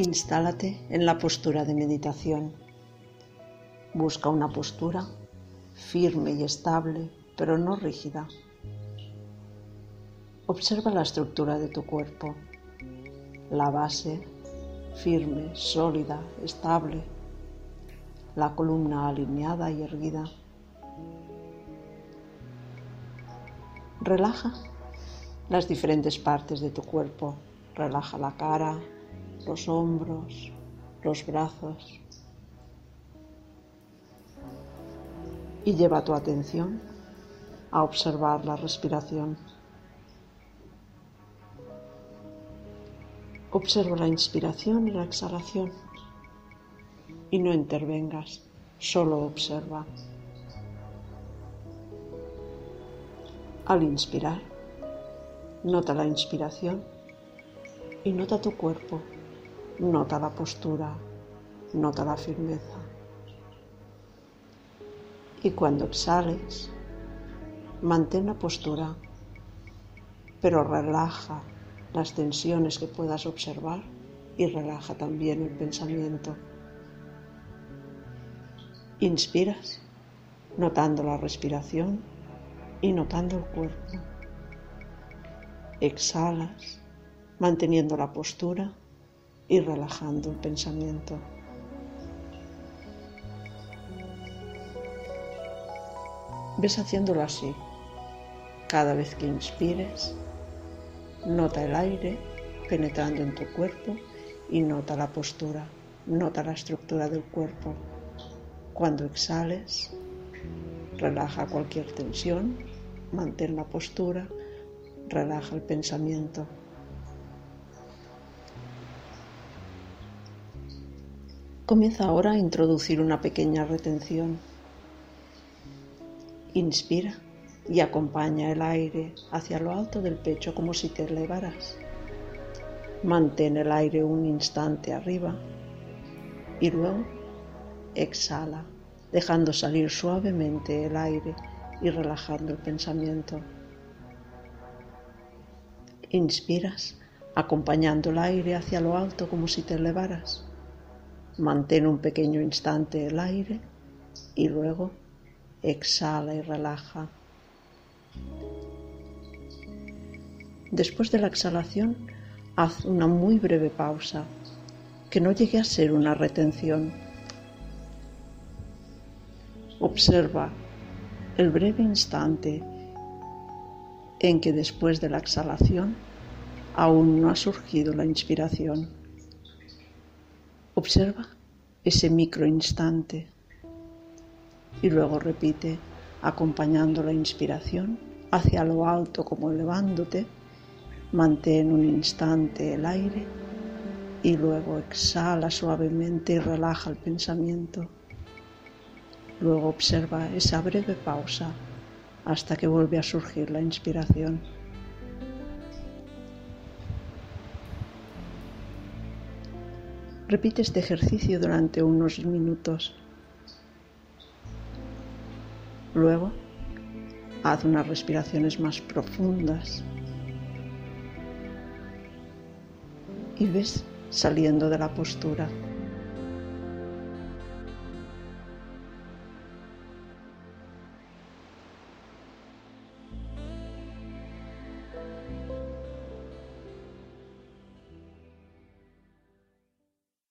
Instálate en la postura de meditación. Busca una postura firme y estable, pero no rígida. Observa la estructura de tu cuerpo, la base firme, sólida, estable, la columna alineada y erguida. Relaja las diferentes partes de tu cuerpo. Relaja la cara, los hombros, los brazos. Y lleva tu atención a observar la respiración. Observa la inspiración y la exhalación y no intervengas, solo observa. Al inspirar, nota la inspiración y nota tu cuerpo Nota la postura, nota la firmeza. Y cuando exhales, mantén la postura, pero relaja las tensiones que puedas observar y relaja también el pensamiento. Inspiras, notando la respiración y notando el cuerpo. Exhalas, manteniendo la postura y relajando el pensamiento. Ves haciéndolo así. Cada vez que inspires, nota el aire penetrando en tu cuerpo y nota la postura, nota la estructura del cuerpo. Cuando exhales, relaja cualquier tensión, mantén la postura, relaja el pensamiento. Comienza ahora a introducir una pequeña retención. Inspira y acompaña el aire hacia lo alto del pecho como si te elevaras. Mantén el aire un instante arriba y luego exhala, dejando salir suavemente el aire y relajando el pensamiento. Inspiras, acompañando el aire hacia lo alto como si te elevaras. Mantén un pequeño instante el aire y luego exhala y relaja. Después de la exhalación, haz una muy breve pausa, que no llegue a ser una retención. Observa el breve instante en que después de la exhalación aún no ha surgido la inspiración. Observa ese micro instante y luego repite acompañando la inspiración hacia lo alto como elevándote. Mantén un instante el aire y luego exhala suavemente y relaja el pensamiento. Luego observa esa breve pausa hasta que vuelve a surgir la inspiración. Repite este ejercicio durante unos minutos. Luego, haz unas respiraciones más profundas y ves saliendo de la postura.